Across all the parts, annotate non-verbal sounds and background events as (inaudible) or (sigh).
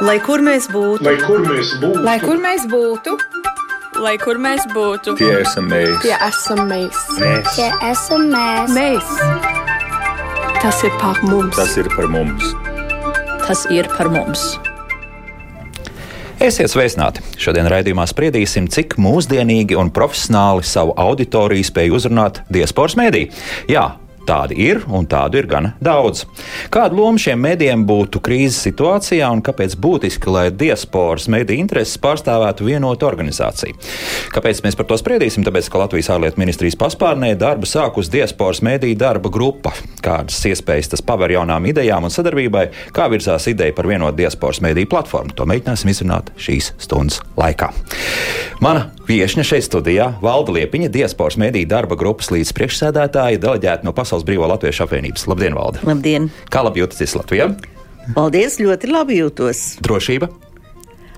Lai kur mēs būtu, Lai kur mēs būtu, Lai kur mēs būtu, Lai kur mēs būtu, Tie esam mēs. tie esam mēs. mēs. Tie esam mēs. Mēs. Tas ir par mums. Tas ir par mums. Tas ir par mums. Esiet sveicināti! Šodien raidījumā spriedīsim, cik mūsdienīgi un profesionāli savu auditoriju spēj uzrunāt diasporas mēdī. Jā, tādi ir un tādu ir gana daudz. Kāda loma šiem mēdījiem būtu krīzes situācijā un kāpēc būtiski, lai diasporas mēdī intereses pārstāvētu vienotu organizāciju? Kāpēc mēs par to spriedīsim? Tāpēc, ka Latvijas ārlietu ministrijas paspārnē darbu sākus diasporas mēdī darba grupa. Kādas iespējas tas paver jaunām idejām un sadarbībai, kā virzās ideja par vienotu diasporas mēdī platformu? To mēģināsim izrunāt šīs stundas laikā. Mana viesne šeit studijā - Valda Liepiņa, diasporas mēdī darba grupas līdzpriekšsēdētāja, deleģēta no Pasaules Brīvā Latviešu apvienības. Labdien, Valda! Labdien! Kā labi jūtaties Latvijā? Paldies, ļoti labi jūtos. Drošība?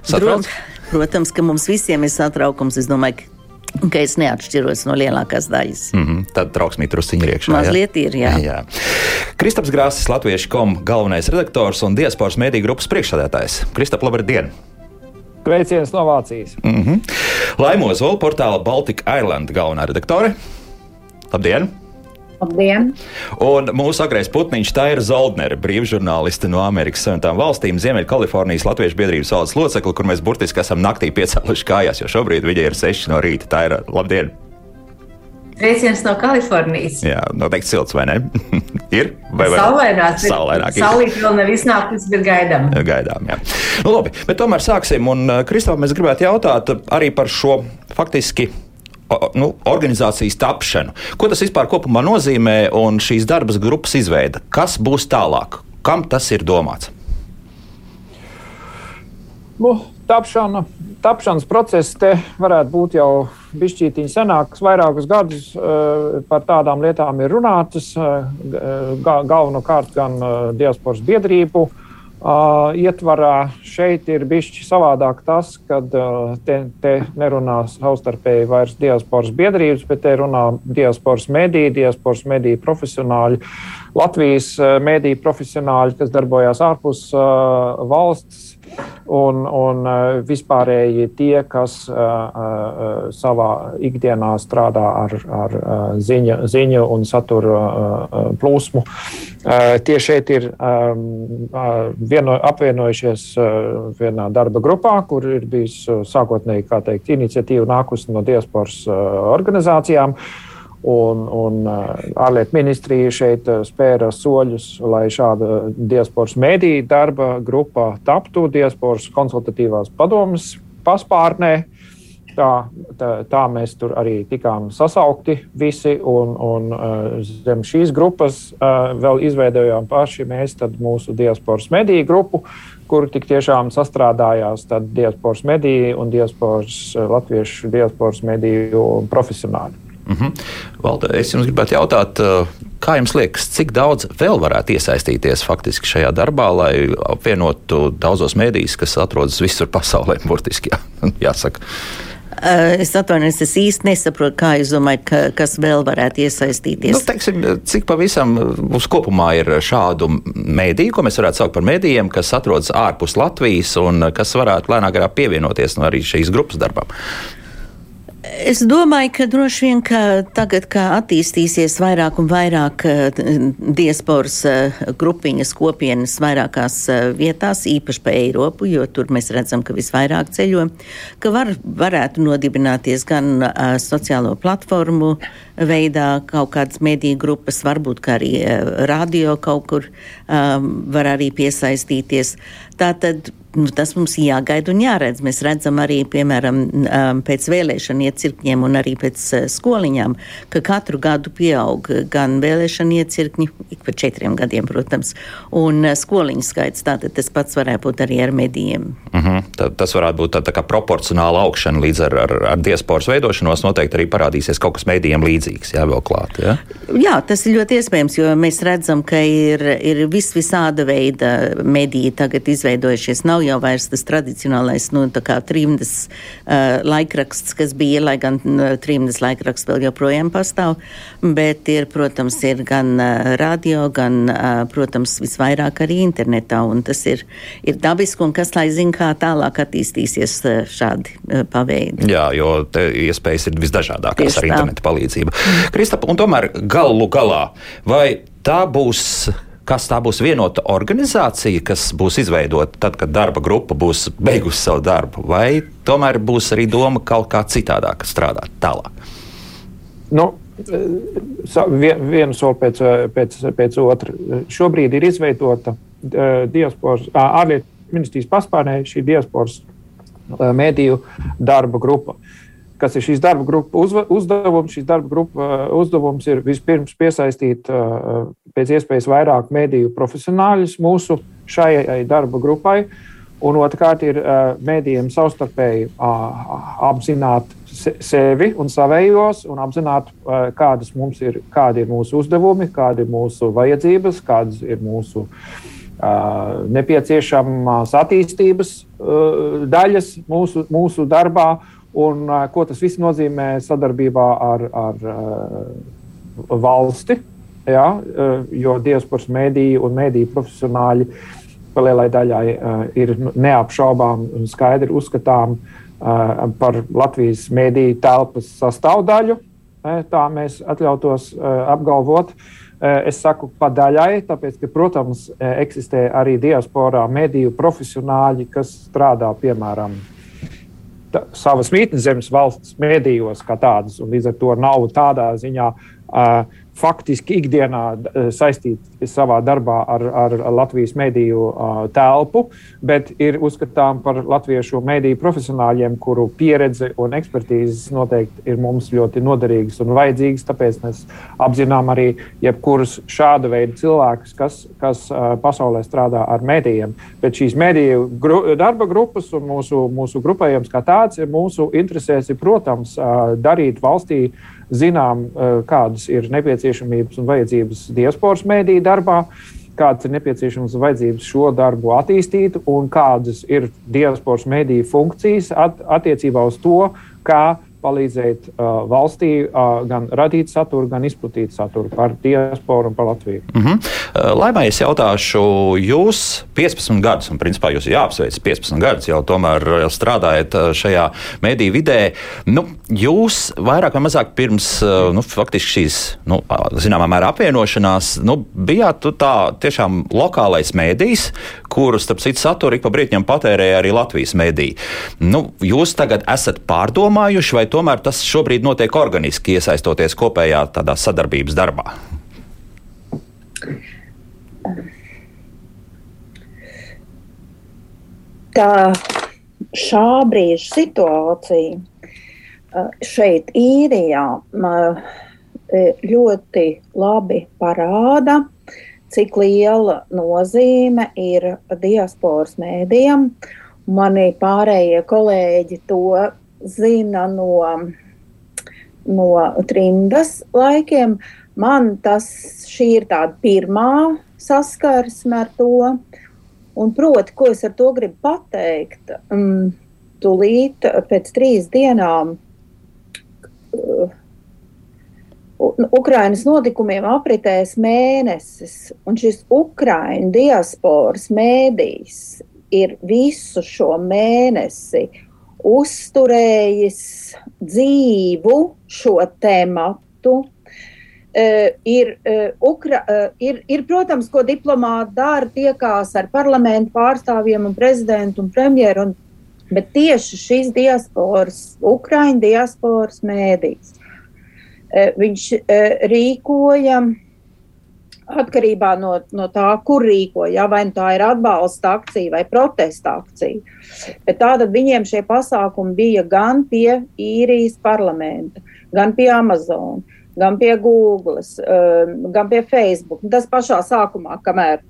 Satrauc? Dro- Protams, ka mums visiem ir satraukums. Es domāju, ka, ka es neatšķiros no lielākās daļas. Mm -hmm, tad trauksmīgi drusciņi ir iekšā. Mazliet ir, jā. jā. Kristaps Grāsis, Latviešu kom galvenais redaktors un diasporas mēdī grupas priekšsēdētājs. Kristap, labdien! Sveiciens no Vācijas. Mm -hmm. Laimo Zola portāla Baltika Island galvenā redaktore. Labdien! Labdien! Un mūsu agrais putniņš tā ir Zoldnere, brīvžurnāliste no Amerikas Savienotām valstīm, Ziemeļkalifornijas Latviešu biedrības valdes locekle, kur mēs burtiski esam naktī piecēluši kājās, jo šobrīd viņa ir 6 no rīta. Tā ir labdien! Sveiciens no Kalifornijas. Jā, noteikti silts, vai ne? (laughs) ir? Vai, ir. Saulaināk. ir. Saulīt vēl nav iznākusi, bet gaidām. Gaidām, jā. Nu, labi, bet tomēr sāksim. Un, uh, Kristofam, mēs gribētu jautāt arī par šo faktiski. Nu, organizācijas tapšanu. Ko tas vispār kopumā nozīmē un šīs darbas grupas izveida? Kas būs tālāk? Kam tas ir domāts? Nu, tapšana, tapšanas process te varētu būt jau bišķītiņi senāks, vairākus gadus eh, par tādām lietām ir runātas, ga- galvenokārt gan eh, diasporas biedrību eh, ietvarā. Šeit ir bišķi savādāk tas, kad eh, te, te nerunā savstarpēji vairs diasporas biedrības, bet te runā diasporas mediji, diasporas mediju profesionāļi, Latvijas mediju profesionāļi, kas darbojās ārpus eh, valsts un, un eh, vispārēji tie, kas uh, uh, savā ikdienā strādā ar, ar uh, ziņu, ziņu un satura uh, plūsmu. Uh, tie šeit ir uh, vieno, apvienojušies uh, vienā darba grupā, kur ir bijis uh, sākotnēji kā teikt, iniciatīva nākusi no diasporas uh, organizācijām. Un, un uh, ārlietu ministrija šeit uh, spēra soļus, lai šāda diasporas mēdīņa darba grupa taptu diasporas konsultatīvās padomas paspārnē. Tā, tā, tā mēs tur arī tikām sasaukti visi, un, un uh, zem šīs grupas vēl izveidojām paši mēs mūsu diasporas mediju grupu, kur tik tiešām sastrādājās diasporas mediju un diasporas, latviešu diasporas mediju profesionāļi. Uh -huh. Valda, es jums gribētu jautāt, uh, kā jums liekas, cik daudz vēl varētu iesaistīties faktiski šajā darbā, lai apvienotu daudzos mēdījus, kas atrodas visur pasaulē, burtiski jā, (laughs) jāsaka. Uh, Es atvainojos, es īsti nesaprotu, kā jūs domājat, ka, kas vēl varētu iesaistīties. Nu, teiksim, cik pavisam mums kopumā ir šādu mēdīju, ko mēs varētu saukt par mēdījiem, kas atrodas ārpus Latvijas un kas varētu lēnāk pievienoties no arī šīs grupas darbam? Es domāju, ka droši vien ka tagad, kad attīstīsies vairāk un vairāk eh, diasporas eh, grupiņas, kopienas vairākās eh, vietās, īpaši pa Eiropu, jo tur mēs redzam, ka visvairāk ceļo, ka var, varētu nodibināties gan sociālo platformu veidā kaut kādas mediju grupas, varbūt arī radio kaut kur var arī piesaistīties. Tātad nu, tas mums jāgaida un jāredz. Mēs redzam arī, piemēram, pēc vēlēšanu iecirkņiem un arī pēc skoliņām, ka katru gadu pieaug gan vēlēšanu iecirkņi, ik pa četriem gadiem, protams, un skoliņu skaits. Tātad tas pats varētu būt arī ar medijiem. Uh -huh. Tā, tas varētu būt tā, tā kā proporcionāla augšana līdz ar, ar, ar diasporas veidošanos. Noteikti arī parādīsies kaut kas mēdījiem līdzīgs, jā, vēl klāt. Jā? Jā, tas ir ļoti iespējams, jo mēs redzam, ka ir, ir vis visāda veida mediji tagad izveidojušies. Nav nav jau vairs tas tradicionālais, nu, trimdas uh, laikraksts, kas bija, lai gan uh, trimdas laikraksts vēl joprojām pastāv, bet ir, protams, ir gan uh, radio, gan, uh, protams, visvairāk arī internetā, un tas ir, ir dabiski, un kas lai zina, kā tālāk attīstīsies uh, šādi uh, paveidi. Jā, jo iespējas ir visdažādākās Tieši ar tā. internetu palīdzību. Kristap, un tomēr galu galā, vai tā būs kas tā būs vienota organizācija, kas būs izveidota tad, kad darba grupa būs beigusi savu darbu, vai tomēr būs arī doma kaut kā citādāk strādāt tālāk? Nu, vienu soli pēc, pēc, pēc otra. Šobrīd ir izveidota eh, diasporas, ārlietu ministrijas paspārnē šī diasporas eh, mediju darba grupa. Kas ir šīs darba grupas uzdevums? Šīs darba grupa eh, uzdevums ir vispirms piesaistīt eh, pēc iespējas vairāk mediju profesionāļus mūsu šai darba grupai. Un otrkārt ir mēdījiem savstarpēji apzināt se sevi un savējos, un apzināt, kādas mums ir, kādi ir mūsu uzdevumi, kādi ir mūsu vajadzības, kādas ir mūsu nepieciešamās attīstības daļas mūsu, mūsu darbā, un uh, ko tas viss nozīmē sadarbībā ar, ar uh, valsti. Ja, uh, jo diasporas mēdīji un mēdīju profesionāļi lielai daļai uh, ir neapšaubām un skaidri uzskatām uh, par Latvijas mēdīju telpas sastāvdaļu. Tā mēs atļautos uh, apgalvot. Uh, Es saku pa daļai, tāpēc, ka, protams, eksistē arī diasporā mediju profesionāļi, kas strādā, piemēram, ta, savas mītnes zemes valsts mēdījos kā tādas, līdz ar to nav tādā ziņā uh, faktiski ikdienā uh, saistīti savā darbā ar, ar Latvijas mediju uh, telpu, bet ir uzskatām par latviešu mediju profesionāļiem, kuru pieredze un ekspertīzes noteikti ir mums ļoti noderīgas un vajadzīgas. Tāpēc mēs apzinām arī jebkurus šāda veida cilvēkus, kas, kas uh, pasaulē strādā ar medijiem. Bet šīs mediju gru, darba grupas un mūsu, mūsu grupējums kā tāds ir mūsu interesēs, ir, protams, darīt valstī zinām, uh, kādas ir nepieciešamības un vajadzības diasporas mēdīju darbā, kādas ir nepieciešamas un vajadzības šo darbu attīstīt, un kādas ir diasporas mēdīju funkcijas at, attiecībā uz to, kā palīdzēt uh, valstī uh, gan radīt saturu, gan izplatīt saturu par diasporu un par Latviju. Mm -hmm. Laimē es jautāšu, jūs 15 gadus, un principā jūs jāapsveic 15 gadus, jau tomēr strādājat šajā mediju vidē. Nu, jūs vairāk vai mazāk pirms nu, faktiski šīs, nu, zināmā mērā apvienošanās, nu, bijāt tā tiešām lokālais mēdījis, kurus, starp citu, saturu ik pa brītņam patērēja arī Latvijas mēdī. Nu, jūs tagad esat pārdomājuši, vai tomēr tas šobrīd notiek organiski iesaistoties kopējā tādā sadarbības darbā? tā šā brīža situācija uh, šeit, īrijā, uh, ļoti labi parāda, cik liela nozīme ir diasporas mēdījam. Mani pārējie kolēģi to zina no, no trimdas laikiem. Man tas ir tāda pirmā saskarsme ar to. Un proti, ko es ar to gribu pateikt, um, tūlīt pēc trīs dienām uh, Ukraiņas notikumiem apritēs mēnesis, un šis Ukraiņu diasporas mēdījis ir visu šo mēnesi uzturējis dzīvu šo tematu. Uh, ir, uh, Ukra, uh, ir, ir, protams, ko diplomāti dara, tiekās ar parlamentu pārstāvjiem, un prezidentu un premjeru, un, bet tieši šīs diasporas, Ukraiņu diasporas mēdīs, uh, viņš uh, rīkoja atkarībā no, no tā, kur rīkoja, vai nu tā ir atbalsta akcija vai protesta akcija. Bet tātad viņiem šie pasākumi bija gan pie īrijas parlamenta, gan pie Amazon gan pie Google, gan pie Facebook. Tas pašā sākumā, kamēr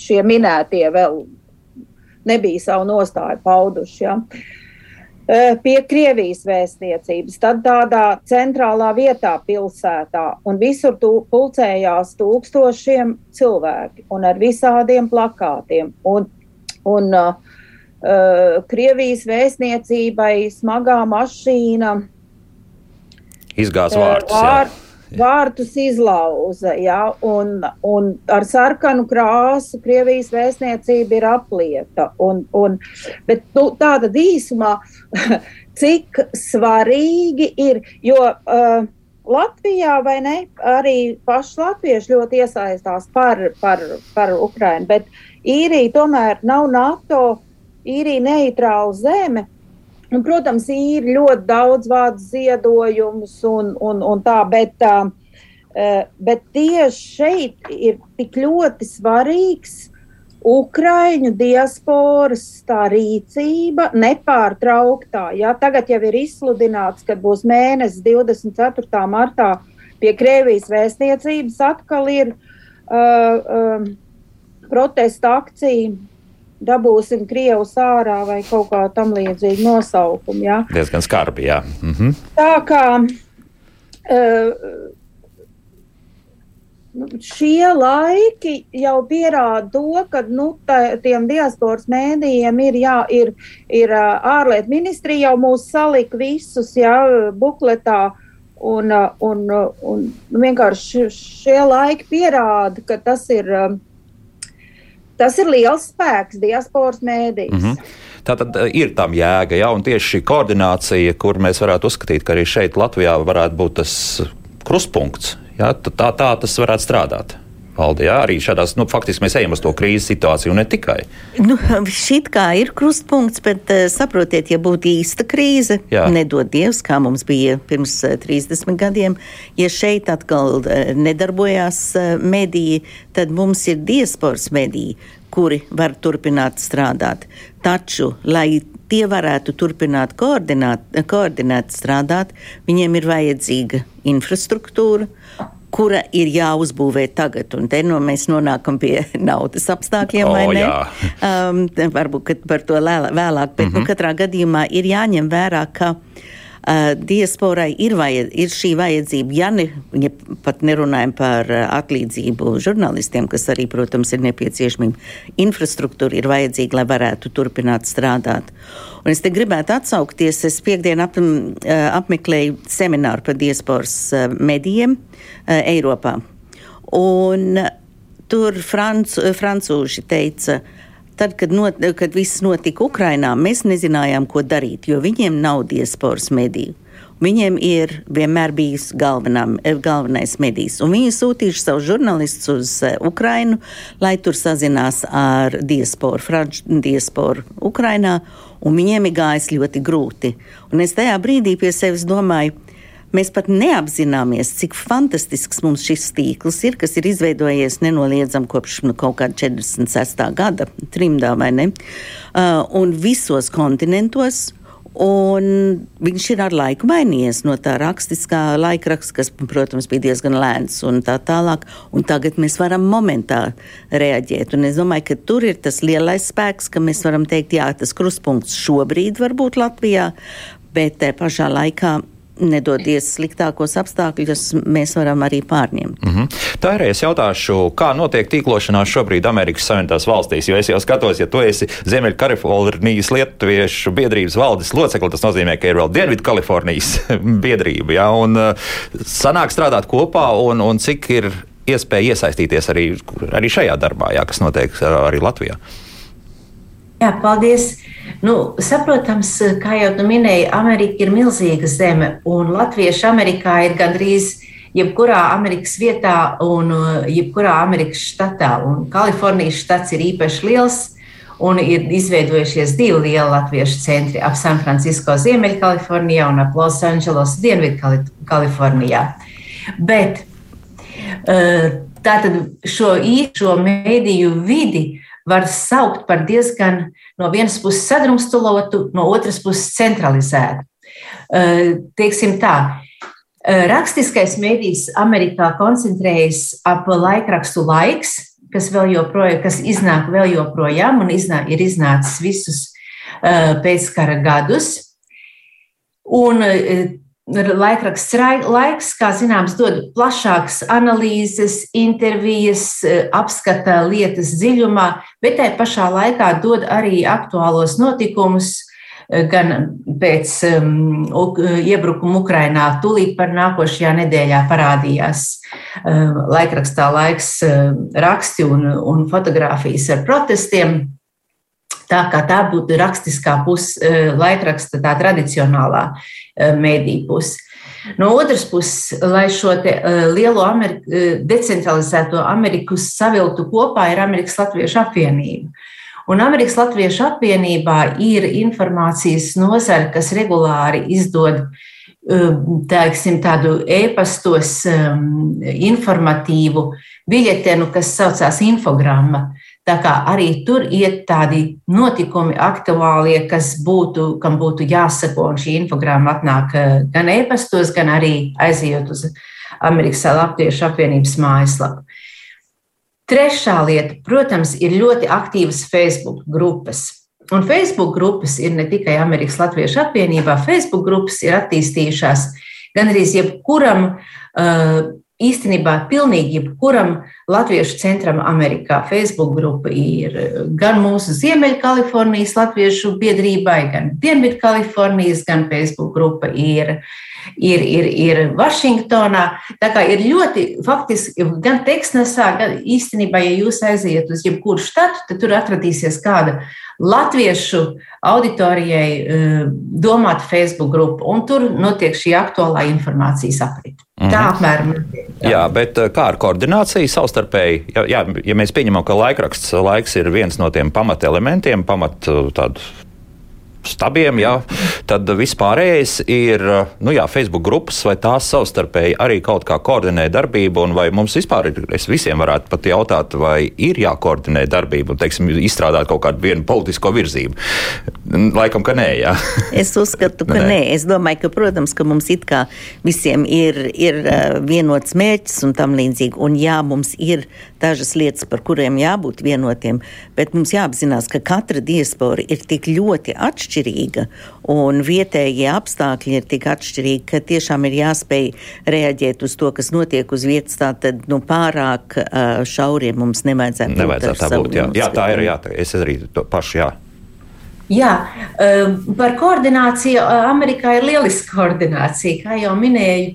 šie minētie vēl nebija savu nostāju pauduši. Ja. Pie Krievijas vēstniecības, tad tādā centrālā vietā, pilsētā, un visur tū, pulcējās tūkstošiem cilvēki un ar visādiem plakātiem. Un Un uh, uh, Krievijas vēstniecībai smagā mašīna izgāz vārtus. Vār, vārtus izlauza, ja, un, un ar sarkanu krāsu Krievijas vēstniecība ir aplieta. Un, un, bet nu, tāda īsumā, (laughs) cik svarīgi ir, jo uh, Latvijā vai ne, arī paši latvieši ļoti iesaistās par, par, par Ukrainu, bet īrija tomēr nav NATO, īrija neitrāla zeme. Un, protams, ir ļoti daudz vārdu ziedojumus un, un, un tā, bet, bet tieši šeit ir tik ļoti svarīgs Ukraiņu diasporas tā rīcība nepārtrauktā. Ja? Tagad jau ir izsludināts, ka būs mēnesis 24. martā pie Krievijas vēstniecības atkal ir uh, uh, protesta akcija dabūsim Krievus ārā vai kaut kā tam līdzīga nosaukuma. Ja? Diezgan skarbi, jā. Mhm. Tā kā uh, šie laiki jau pierāda to, ka nu, tā, tiem diasporas mēdījiem ir, jā, ir, ir ārlietu ministrija jau mūs salika visus jā, bukletā. Un, un, un vienkārši šie laiki pierāda, ka tas ir uh, Tas ir liels spēks diasporas mēdīs. Mm -hmm. Tā tad ir tam jēga, ja, un tieši šī koordinācija, kur mēs varētu uzskatīt, ka arī šeit Latvijā varētu būt tas krustpunkts, ja, tā, tā tas varētu strādāt valde. Jā, arī šādās, nu, faktiski mēs ejam uz to krīzes situāciju, un ne tikai. Nu, šit kā ir krustpunkts, bet uh, saprotiet, ja būtu īsta krīze, jā. nedod Dievs, kā mums bija pirms uh, 30 gadiem, ja šeit atkal uh, nedarbojās mediji, tad mums ir diasporas mediji, kuri var turpināt strādāt. Taču, lai tie varētu turpināt koordināt, koordinēt strādāt, viņiem ir vajadzīga infrastruktūra, kura ir jāuzbūvē tagad. Un te no mēs nonākam pie (laughs) naudas apstākļiem, oh, vai ne? jā. Um, varbūt par to vēlāk, bet mm -hmm. nu, Mhm. katrā gadījumā ir jāņem vērā, ka Uh, diasporai ir, vajad, ir šī vajadzība, ja, ne, ja pat nerunājam par uh, atlīdzību žurnālistiem, kas arī, protams, ir nepieciešamība. Infrastruktūra ir vajadzīga, lai varētu turpināt strādāt. Un es te gribētu atsaukties, es piekdien ap, apmeklēju semināru par diasporas medijiem Eiropā. Un tur franc, francūži teica, Tad, kad, not, kad viss notika Ukrajinā, mēs nezinājām, ko darīt, jo viņiem nav diasporas mediju. Viņiem ir vienmēr bijis galvenā, galvenais medijs. Un viņi sūtījuši savus žurnālistus uz Ukrajinu, lai tur sazinās ar diasporu, franču diasporu Ukrajinā. Viņiem ir gājis ļoti grūti. Un es tajā brīdī pie sevis domāju, Mēs pat neapzināmies, cik fantastisks mums šis tīkls ir, kas ir izveidojies nenoliedzami kopš nu, kaut kāda 46. gada trimdā vai ne. Uh, un visos kontinentos. Un viņš ir ar laiku mainījies no tā rakstiskā laikraksta, kas, protams, bija diezgan lēns un tā tālāk. Un tagad mēs varam momentā reaģēt. Un es domāju, ka tur ir tas lielais spēks, ka mēs varam teikt, jā, tas krustpunkts šobrīd var būt Latvijā, bet te pašā laikā nedodies sliktākos apstākļus, mēs varam arī pārņemt. Mm -hmm. Tā arī es jautāšu, kā notiek tīklošanās šobrīd Amerikas Savienotās valstīs, jo es jau skatos, ja tu esi Ziemeļkalifornijas Lietuviešu biedrības valdes locekli, tas nozīmē, ka ir vēl Dienvidu Kalifornijas (laughs) biedrība, ja, un uh, sanāk strādāt kopā, un, un cik ir iespēja iesaistīties arī, arī šajā darbā, jā, kas notiek arī Latvijā. Jā, paldies. Nu, saprotams, kā jau tu minēji, Amerika ir milzīga zeme, un latvieši Amerikā ir gandrīz jebkurā Amerikas vietā un jebkurā Amerikas štatā. Un Kalifornijas štats ir īpaši liels, un ir izveidojušies divi lieli latviešu centri ap San Francisco, Ziemeļkalifornijā un ap Losandželosu, Dienvidkalifornijā. Bet tātad šo īso mēdīju vidi var saukt par diezgan no vienas puses sadrumstalotu, no otras puses centralizētu. Teiksim tā, rakstiskais mēdījis Amerikā koncentrējas ap laikrakstu laiks, kas joprojām, kas iznāk vēl joprojām un iznā, ir iznācis visus pēckara gadus. Un Laikraksts laiks, kā zināms, dod plašākas analīzes, intervijas, apskata lietas dziļumā, bet tajā pašā laikā dod arī aktuālos notikumus, gan pēc um, iebrukuma Ukrainā, tūlīt par nākošajā nedēļā parādījās um, laikrakstā laiks um, raksti un, un fotografijas ar protestiem. Tā kā tā būtu rakstiskā puse, uh, laikraksta, tā tradicionālā uh, mēdī puse. No otras puses, lai šo te, uh, lielo Ameriku, decentralizēto Ameriku saviltu kopā, ir Amerikas Latviešu apvienība. Un Amerikas Latviešu apvienībā ir informācijas nozara, kas regulāri izdod teiksim, tādu e-pastos um, informatīvu biļetenu, kas saucās infogramma. Tā kā arī tur iet tādi notikumi aktuālie, kas būtu, kam būtu jāsako, un šī infogramma atnāk uh, gan e-pastos, gan arī aizejot uz Amerikas Latviešu apvienības mājaslapu. Trešā lieta, protams, ir ļoti aktīvas Facebook grupas. Un Facebook grupas ir ne tikai Amerikas Latviešu apvienībā, Facebook grupas ir attīstījušās gan arī jebkuram, īstenībā pilnīgi jebkuram Latviešu centram Amerikā. Facebook grupa ir gan mūsu Ziemeļkalifornijas Latviešu biedrībai, gan Dienvidkalifornijas, gan Facebook grupa ir ir, ir, ir Vašingtonā. Tā kā ir ļoti, faktiski, gan Teksasā, gan īstenībā, ja jūs aiziet uz jebkuru štatu, tad tur atradīsies kāda latviešu auditorijai eh, domāta Facebook grupa, un tur notiek šī aktuālā informācijas aprite. Mm -hmm. Tā apmēram ir. Jā. bet eh, kā ar koordināciju savstarpēji? Jā, jā, ja mēs pieņemam, ka laikraksts laiks ir viens no tiem pamatelementiem, pamat eh, tādu stabiem, jā, tad vispārējais ir nu, jā, Facebook grupas, vai tās savstarpēji arī kaut kā koordinē darbību, un vai mums vispār ir, es visiem varētu pat jautāt, vai ir jākoordinē darbība un, teiksim, izstrādāt kaut kādu vienu politisko virzību. Laikam, ka nē, jā. (laughs) Es uzskatu, ka nē. nē. Es domāju, ka, protams, ka mums it kā visiem ir, ir vienots mērķis un tam līdzīgi, un jā, mums ir dažas lietas, par kuriem jābūt vienotiem, bet mums jāapzinās, ka katra diaspora ir tik ļoti atšķirīga un vietējie apstākļi ir tik atšķirīgi, ka tiešām ir jāspēj reaģēt uz to, kas notiek uz vietas. Tātad nu, pārāk šauriem mums nevajadzētu, nevajadzētu būt. Tā, būt jā. jā, tā ir. Jā, tā, es arī to pašu. Jā. Jā, par koordināciju. Amerikā ir lieliska koordinācija. Kā jau minēju,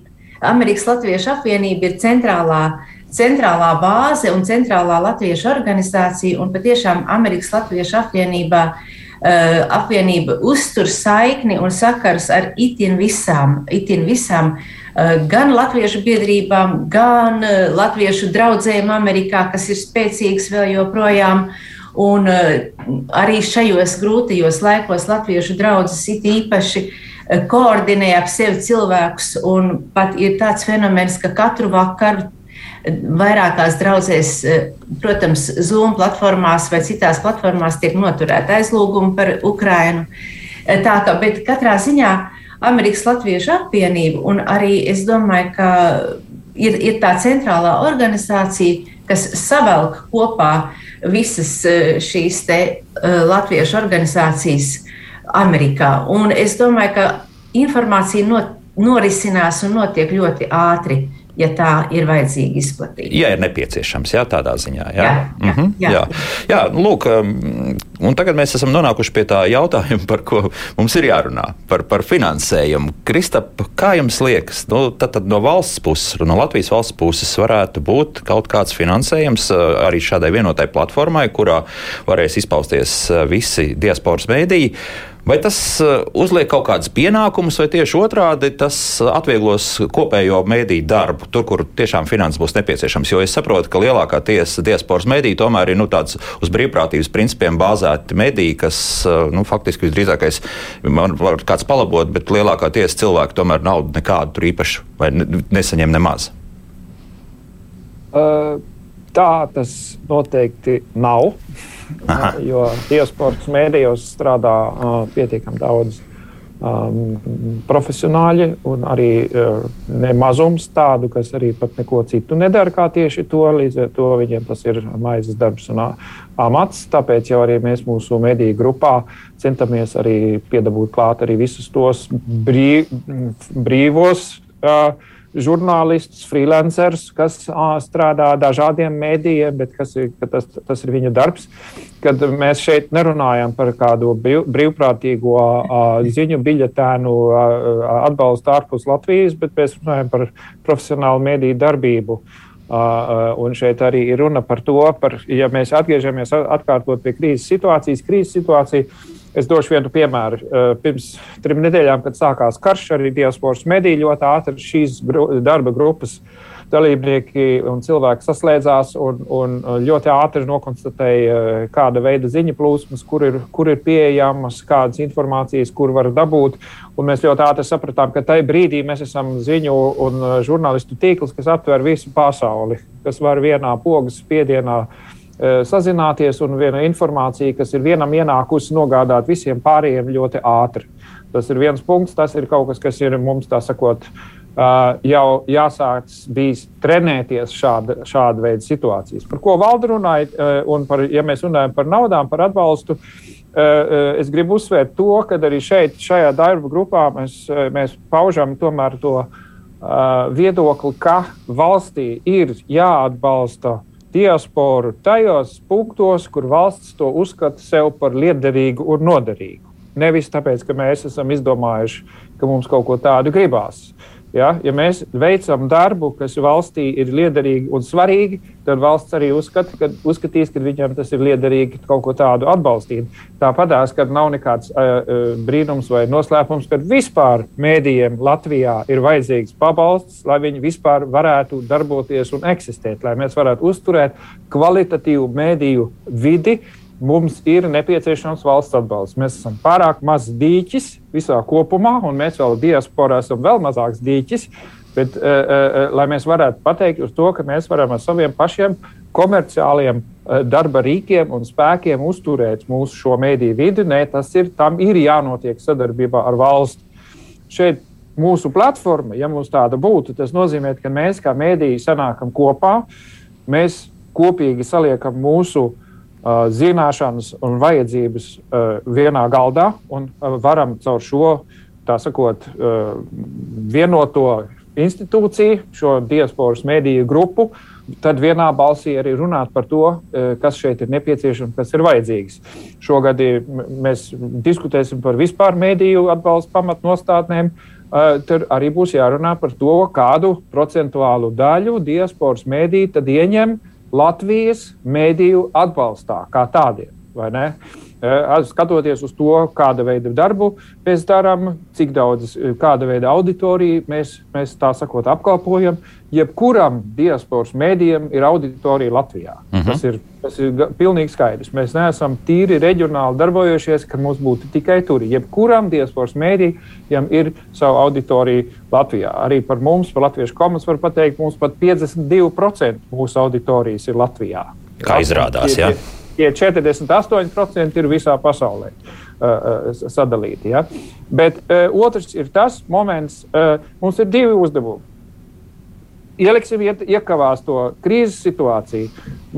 Amerikas Latviešu apvienība ir centrālā uh, centrālā bāze un centrālā latviešu organizācija un patiešām Amerikas Latviešu apvienībā. Uh, apvienība uztur saikni un sakars ar itin visām, itin visām uh, gan latviešu biedrībām, gan uh, latviešu draugiem Amerikā, kas ir spēcīgas vēl joprojām. Un arī šajos grūtajos laikos latviešu draugs it īpaši koordinē ap sevi cilvēkus. Pat ir tāds fenomens, ka katru vakaru Vairākās draudzēs, eh, protams, Zoom platformās vai citās platformās tiek noturēta aizlūguma par Ukrainu. Eh, tā kā, bet katrā ziņā Amerikas Latviešu apvienība un arī es domāju, ka ir, ir tā centrālā organizācija, kas savelk kopā visas eh, šīs te latviešu organizācijas Amerikā. Un es domāju, ka informācija not, norisinās un notiek ļoti ātri ja tā ir vajadzīga izplatība. Ja ir nepieciešams, jā, tādā ziņā. Jā, jā, jā, mhm, jā. jā. jā lūk, um, un tagad mēs esam nonākuši pie tā jautājuma, par ko mums ir jārunā par, par finansējumu. Kristap, kā jums liekas, nu, tad, tad no valsts puses, no Latvijas valsts puses varētu būt kaut kāds finansējums uh, arī šādai vienotai platformai, kurā varēs izpausties uh, visi diasporas mēdīji. Vai tas uh, uzliek kaut kādus pienākumus, vai tieši otrādi tas atvieglos kopējo mēdīju darbu, tur, kur tiešām finanses būs nepieciešams? Jo es saprotu, ka lielākā tiesa diasporas mēdīja tomēr ir nu, tāds uz brīvprātības principiem bāzēti mēdīji, kas uh, nu, faktiski visdrīzākais man var kāds palabot, bet lielākā tiesa cilvēki tomēr naudu nekādu īpašu vai nesaņem nemaz. Uh, tā tas noteikti nav. Aha. jo diasporas mēdījos strādā uh, pietiekami daudz um, profesionāļi un arī uh, nemazums tādu, kas arī pat neko citu nedara kā tieši to. Līdz ar to viņiem tas ir maizes darbs un amats. Tāpēc jau arī mēs mūsu mediju grupā centamies arī piedabūt klāt arī visus tos brīv, brīvos. Uh, žurnālistus, freelancerus, kas ā, strādā dažādiem mēdījiem, bet ir, tas, tas ir viņu darbs. Kad mēs šeit nerunājam par kādu brīv, brīvprātīgo ā, ziņu biļetēnu ā, atbalstu ārpus Latvijas, bet mēs runājam par profesionālu mēdīju darbību. Uh, un šeit arī ir runa par to, par, ja mēs atgriežamies atkārtot pie krīzes situācijas, krīzes situācija Es došu vienu piemēru. Eh, pirms trim nedēļām, kad sākās karš, arī diasporas mediji ļoti ātri šīs darba grupas dalībnieki un cilvēki saslēdzās un, un ļoti ātri nokonstatēja, eh, kāda veida ziņa plūsmas, kur ir, kur ir pieejamas, kādas informācijas, kur var dabūt. Un mēs ļoti ātri sapratām, ka tajā brīdī mēs esam ziņu un eh, žurnālistu tīkls, kas aptver visu pasauli, kas var vienā pogas spiedienā Eh, sazināties, un viena informācija, kas ir vienam ienākusi, nogādāt visiem pārējiem ļoti ātri. Tas ir viens punkts, tas ir kaut kas, kas ir mums, tā sakot, eh, jau jāsāk bijis trenēties šāda, šāda veida situācijas. Par ko valda runāja, eh, un par, ja mēs runājam par naudām, par atbalstu, es gribu uzsvērt to, ka arī šeit, šajā darba grupā, mēs, mēs paužam tomēr to viedokli, ka valstī ir jāatbalsta diasporu tajos punktos, kur valsts to uzskata sev par liederīgu un noderīgu. Nevis tāpēc, ka mēs esam izdomājuši, ka mums kaut ko tādu gribās. Ja, ja mēs veicam darbu, kas valstī ir liederīgi un svarīgi, tad valsts arī uzskata, ka, uzskatīs, ka viņam tas ir liederīgi kaut ko tādu atbalstīt. Tāpatās, ka nav nekāds uh, brīnums vai noslēpums, ka vispār mēdījiem Latvijā ir vajadzīgs pabalsts, lai viņi vispār varētu darboties un eksistēt, lai mēs varētu uzturēt kvalitatīvu mēdīju vidi, uh, mums ir nepieciešams valsts atbalsts. Mēs esam pārāk mazs dīķis visā kopumā, un mēs vēl diasporā esam vēl mazāks dīķis. Bet, uh, uh, lai mēs varētu pateikt uz to, ka mēs varam ar saviem pašiem komerciāliem uh, darba rīkiem un spēkiem uzturēt mūsu šo mēdīju vidi, nē, tas ir, tam ir jānotiek sadarbībā ar valsti. Šeit mūsu platforma, ja mums tāda būtu, tas nozīmē, ka mēs kā mēdīji sanākam kopā, mēs kopīgi saliekam mūsu uh, zināšanas un vajadzības vienā galdā un varam caur šo, sakot, vienoto institūciju, šo diasporas mediju grupu, tad vienā balsī arī runāt par to, kas šeit ir nepieciešams, kas ir vajadzīgs. Šogad mēs diskutēsim par vispār mediju atbalstu pamatnostādnēm. Tur arī būs jārunā par to, kādu procentuālu daļu diasporas tad ieņem uh, Latvijas mēdīju atbalstā kā tādiem. Skatoties uz to, kāda veida darbu mēs darām, cik daudz, kāda veida auditoriju mēs, mēs tā sakot apkalpojam, jebkuram diasporas mēdījam ir auditorija Latvijā. Uh mhm. -huh. tas, ir, tas ir pilnīgi skaidrs. Mēs neesam tīri reģionāli darbojušies, ka mums būtu tikai tur. Jebkuram diasporas mēdījam ir sava auditorija Latvijā. Arī par mums, par latviešu komandas, var pateikt, mums pat 52% mūsu auditorijas ir Latvijā. Kā izrādās, jā. Ja? Tie 48% ir visā pasaulē uh, sadalīti. Ja? Bet uh, otrs ir tas moments, uh, mums ir divi uzdevumi. Ieliksim iet, iekavās to krīzes situāciju.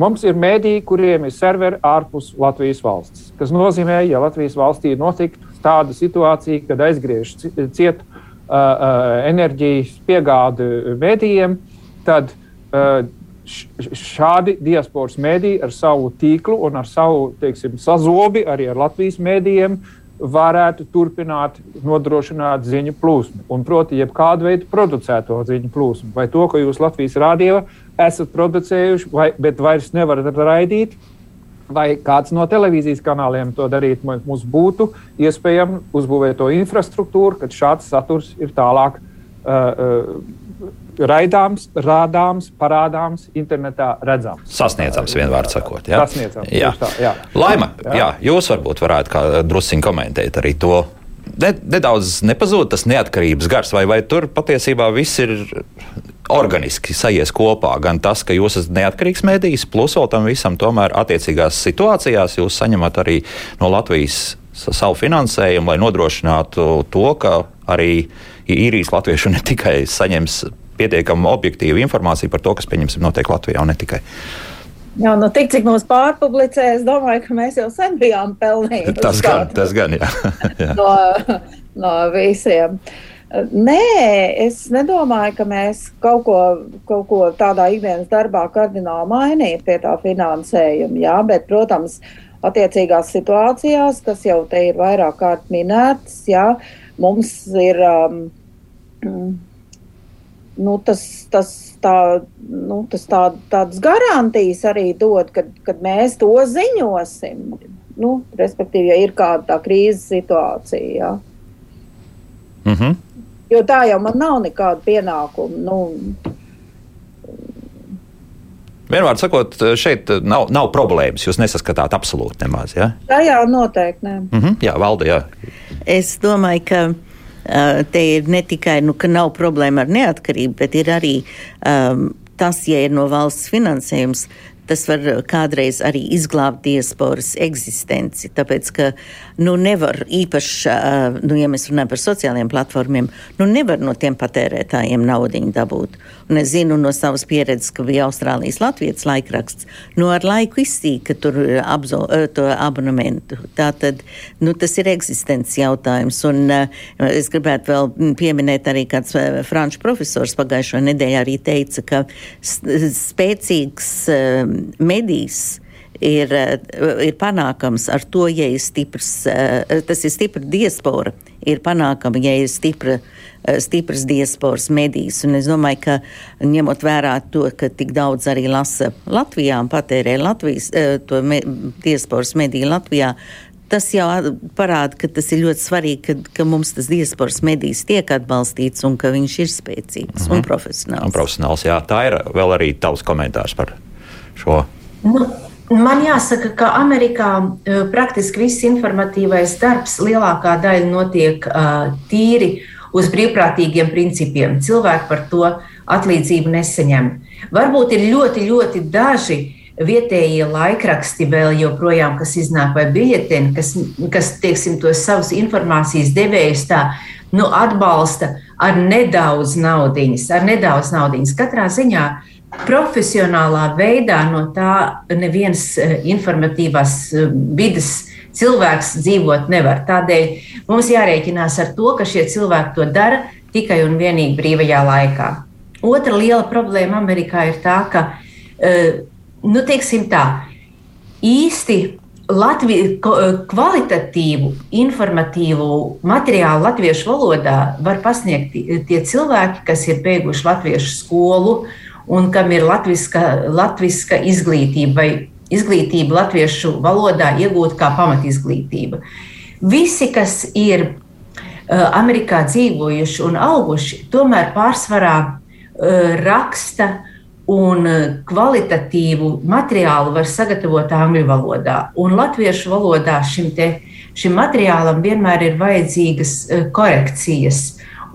Mums ir mēdīji, kuriem ir serveri ārpus Latvijas valsts. Tas nozīmē, ja Latvijas valstī notiktu tāda situācija, kad aizgriež ciet uh, uh, enerģijas piegādi mēdījiem, tad uh, šādi diasporas mēdīji ar savu tīklu un ar savu teiksim, sazobi arī ar Latvijas mēdījiem varētu turpināt nodrošināt ziņu plūsmu. Un, proti, jebkādu veidu producēto ziņu plūsmu, vai to, ko jūs Latvijas rādījā esat producējuši, vai, bet vairs nevarat raidīt, vai kāds no televīzijas kanāliem to darīt, mums būtu iespējams uzbūvēt to infrastruktūru, kad šāds saturs ir tālāk. Uh, uh, raidāms, rādāms, parādāms, internetā redzams. Sasniedzams, vienvārds sakot. Jā, Sasniedzams, jā. Tā, jā. Laima, jā. Jā, jūs varbūt varētu drusciņi komentēt arī to. Ne, nedaudz nepazūd tas neatkarības gars, vai, vai tur patiesībā viss ir organiski sajies kopā. Gan tas, ka jūs esat neatkarīgs mēdījis, plus vēl tam visam, tomēr attiecīgās situācijās jūs saņemat arī no Latvijas savu finansējumu, lai nodrošinātu to, ka arī īrijas latvieši ne tikai saņems pietiekami objektīvu informāciju par to, kas, pieņemsim, notiek Latvijā un ne tikai. Jā, nu tik cik mums pārpublicē, es domāju, ka mēs jau sen bijām pelnījuši. (laughs) Tas gan, tas gan, jā. (laughs) jā. no, no visiem. Nē, es nedomāju, ka mēs kaut ko, kaut ko tādā ikdienas darbā kardināli mainītu pie tā finansējuma. Jā, bet, protams, attiecīgās situācijās, kas jau te ir vairāk kārt minētas, jā, mums ir. Um, nu, tas, tas, tā, nu, tas tā, tādas garantijas arī dod, kad, kad mēs to ziņosim. Nu, respektīvi, ja ir kāda tā krīzes situācija. Ja. Mm -hmm. Jo tā jau man nav nekāda pienākuma. Nu, Vienmēr sakot, šeit nav, nav problēmas. Jūs nesaskatāt absolūti nemaz. Ja? Tā jau noteikti. Ne. Mm -hmm, jā, valda. Jā. Es domāju, ka te ir ne tikai, nu, ka nav problēma ar neatkarību, bet ir arī um, tas, ja ir no valsts finansējums, tas var kādreiz arī izglābt diasporas eksistenci. Tāpēc, ka nu, nevar īpaši, nu, ja mēs runājam par sociālajiem platformiem, nu, nevar no tiem patērētājiem naudu dabūt. Un es zinu no savas pieredzes, ka bija Austrālijas Latvijas laikraksts, nu, ar laiku izsīka tur apzo, to abonementu. Tā tad, nu, tas ir eksistences jautājums. Un es gribētu vēl pieminēt arī kāds franču profesors pagājušo nedēļu arī teica, ka spēcīgs medijs ir, ir panākams ar to, ja ir stiprs, tas ir stipra diaspora, ir panākama, ja ir stipra, stiprs diasporas medijs. Un es domāju, ka ņemot vērā to, ka tik daudz arī lasa Latvijā un patērē Latvijas, to me, diasporas mediju Latvijā, tas jau parāda, ka tas ir ļoti svarīgi, ka, ka mums tas diasporas medijs tiek atbalstīts un ka viņš ir spēcīgs mm -hmm. un profesionāls. Un profesionāls jā, tā ir vēl arī tavs komentārs par šo. Nu, man jāsaka, ka Amerikā uh, praktiski viss informatīvais darbs lielākā daļa notiek uh, tīri uz brīvprātīgiem principiem. Cilvēki par to atlīdzību nesaņem. Varbūt ir ļoti, ļoti daži vietējie laikraksti vēl joprojām, kas iznāk vai biļeteni, kas, kas teiksim, tos savus informācijas devējus tā nu, atbalsta ar nedaudz naudiņas, ar nedaudz naudiņas. Katrā ziņā profesionālā veidā no tā neviens eh, informatīvās eh, vidas cilvēks dzīvot nevar. Tādēļ mums jārēķinās ar to, ka šie cilvēki to dara tikai un vienīgi brīvajā laikā. Otra liela problēma Amerikā ir tā, ka, eh, nu, teiksim tā, īsti Latvi, kvalitatīvu, informatīvu materiālu latviešu valodā var pasniegt tie cilvēki, kas ir beiguši latviešu skolu un kam ir latviska, latviska izglītība vai izglītība latviešu valodā iegūta kā pamatizglītība. Visi, kas ir Amerikā dzīvojuši un auguši, tomēr pārsvarā raksta un kvalitatīvu materiālu var sagatavot angļu valodā. Un latviešu valodā šim, te, šim materiālam vienmēr ir vajadzīgas korekcijas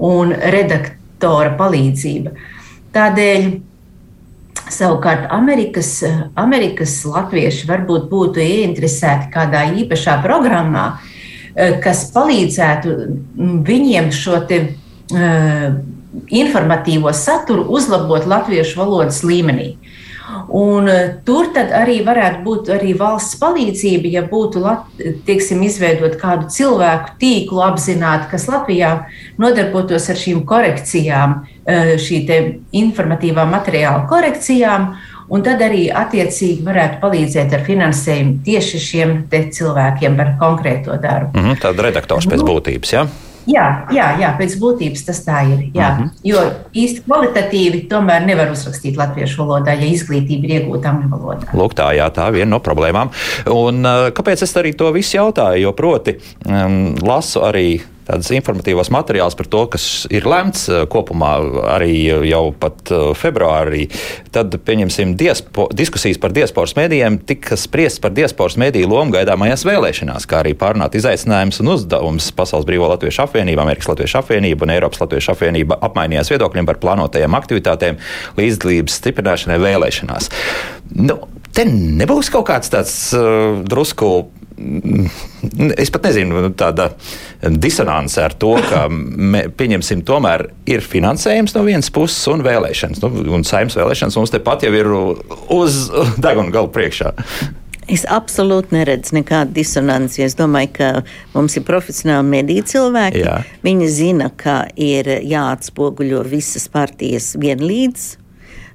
un redaktora palīdzība. Tādēļ Savukārt Amerikas, Amerikas latvieši varbūt būtu ieinteresēti kādā īpašā programmā, eh, kas palīdzētu viņiem šo te, uh, informatīvo saturu uzlabot latviešu valodas līmenī. Un, uh, tur arī varētu būt arī valsts palīdzība, ja būtu tieksim, izveidot kādu cilvēku tīklu apzināti, kas Latvijā nodarbotos ar šīm korekcijām, Eh, šī informatīvā materiāla korekcijām, un tad arī attiecīgi varētu palīdzēt ar finansējumu tieši šiem cilvēkiem par konkrēto darbu. Mm -hmm, Tāda redaktors pēc nu, būtības, jā? Ja? Jā, jā, jā, pēc būtības tas tā ir. Jā. Mm -hmm. Jo īsti kvalitatīvi tomēr nevar uzrakstīt latviešu valodā, ja izglītība ir iegūta angļu valodā. Lūk, tā, jā, tā ir viena no problēmām. Un, uh, kāpēc es arī to visu jautāju? Jo proti, um, lasu arī tādus informatīvos materiālus par to, kas ir lemts eh, kopumā arī jau pat eh, februārī. Tad, pieņemsim, diaspo, diskusijas par diasporas mēdījiem tika spriestas par diasporas mēdīju lomu gaidāmajās vēlēšanās, kā arī pārunāt izaicinājumus un uzdevumus Pasaules Brīvo Latviešu apvienība, Amerikas Latviešu apvienība un Eiropas Latviešu apvienība apmainījās viedokļiem par plānotajām aktivitātēm līdzdalības stiprināšanai vēlēšanās. Nu, te nebūs kaut kāds tāds uh, drusku es pat nezinu, nu, tāda disonance ar to, ka, mē, pieņemsim, tomēr ir finansējums no vienas puses un vēlēšanas. Nu, un saimnes vēlēšanas mums tepat jau ir uz deguna galu priekšā. Es absolūti neredzu nekādu disonanci. Es domāju, ka mums ir profesionāli mediju cilvēki. Jā. Viņi zina, ka ir jāatspoguļo visas partijas vienlīdz.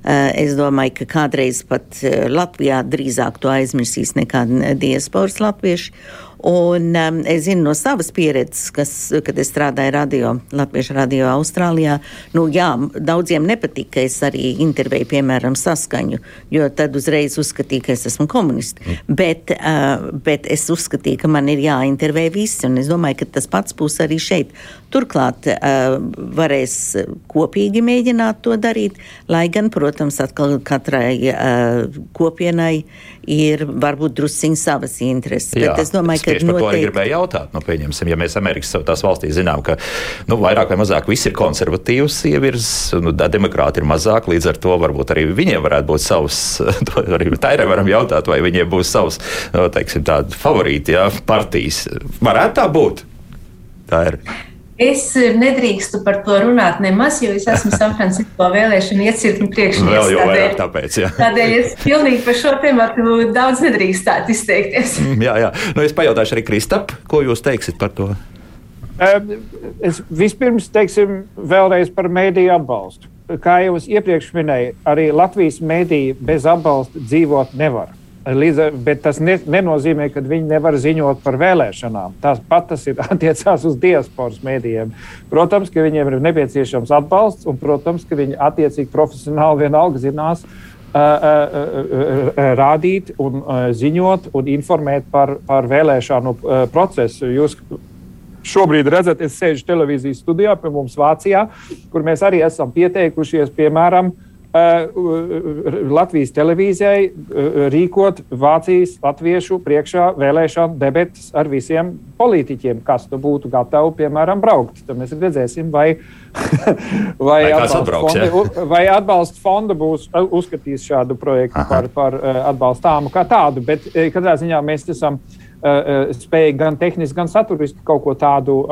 Eh, es domāju, ka kādreiz pat eh, Latvijā drīzāk to aizmirsīs nekā diasporas latvieši. Un um, es zinu no savas pieredzes, kas, kad es strādāju radio, Latviešu radio Austrālijā, nu jā, daudziem nepatika, ka es arī intervēju, piemēram, saskaņu, jo tad uzreiz uzskatīju, ka es esmu komunists. Mm. Bet, uh, bet es uzskatīju, ka man ir jāintervē visi, un es domāju, ka tas pats būs arī šeit. Turklāt uh, varēs kopīgi mēģināt to darīt, lai gan, protams, atkal katrai uh, kopienai ir varbūt drusciņi savas intereses. Jā, bet es domāju, ka tieši par noteikti... to arī gribēju jautāt. Nu, pieņemsim, ja mēs Amerikas tās valstīs zinām, ka nu, vairāk vai mazāk viss ir konservatīvs ievirs, nu, demokrāti ir mazāk, līdz ar to varbūt arī viņiem varētu būt savs, (laughs) to arī Tairai varam jautāt, vai viņiem būs savs, nu, teiksim, tādi favorīti, jā, partijas. Varētu tā būt? Tā ir. Es nedrīkstu par to runāt nemaz, jo es esmu San Francisco vēlēšanu iecirkņu priekšnieks. Vēl jau vairāk tāpēc, jā. Tādēļ es pilnīgi par šo tematu daudz nedrīkstētu izteikties. Mm, jā, jā. Nu, es pajautāšu arī Kristap, ko jūs teiksiet par to? Es vispirms teiksim vēlreiz par mēdīju atbalstu. Kā jau es iepriekš minēju, arī Latvijas mēdīja bez atbalsta dzīvot nevar. Līdz, bet tas ne, nenozīmē, ka viņi nevar ziņot par vēlēšanām. Tas pat tas ir (laughs) attiecās uz diasporas mēdījiem. Protams, ka viņiem ir nepieciešams atbalsts, un, protams, ka viņi attiecīgi profesionāli vienalga zinās. Rādīt, un, ziņot un informēt par, par vēlēšanu procesu. Jūs šobrīd redzat, es sēžu televīzijas studijā pie mums Vācijā, kur mēs arī esam pieteikušies, piemēram, Latvijas televīzijai uh, rīkot Vācijas latviešu priekšā vēlēšanu debatas ar visiem politiķiem, kas tu būtu gatavi, piemēram, braukt. Tad mēs redzēsim, vai, (laughs) vai, vai, atbalsta fonda, vai atbalsta fonda būs uh, uzskatījis šādu projektu Aha. par, par atbalstāmu kā tādu. Bet katrā ziņā mēs esam spējīgi gan tehniski, gan saturiski kaut ko tādu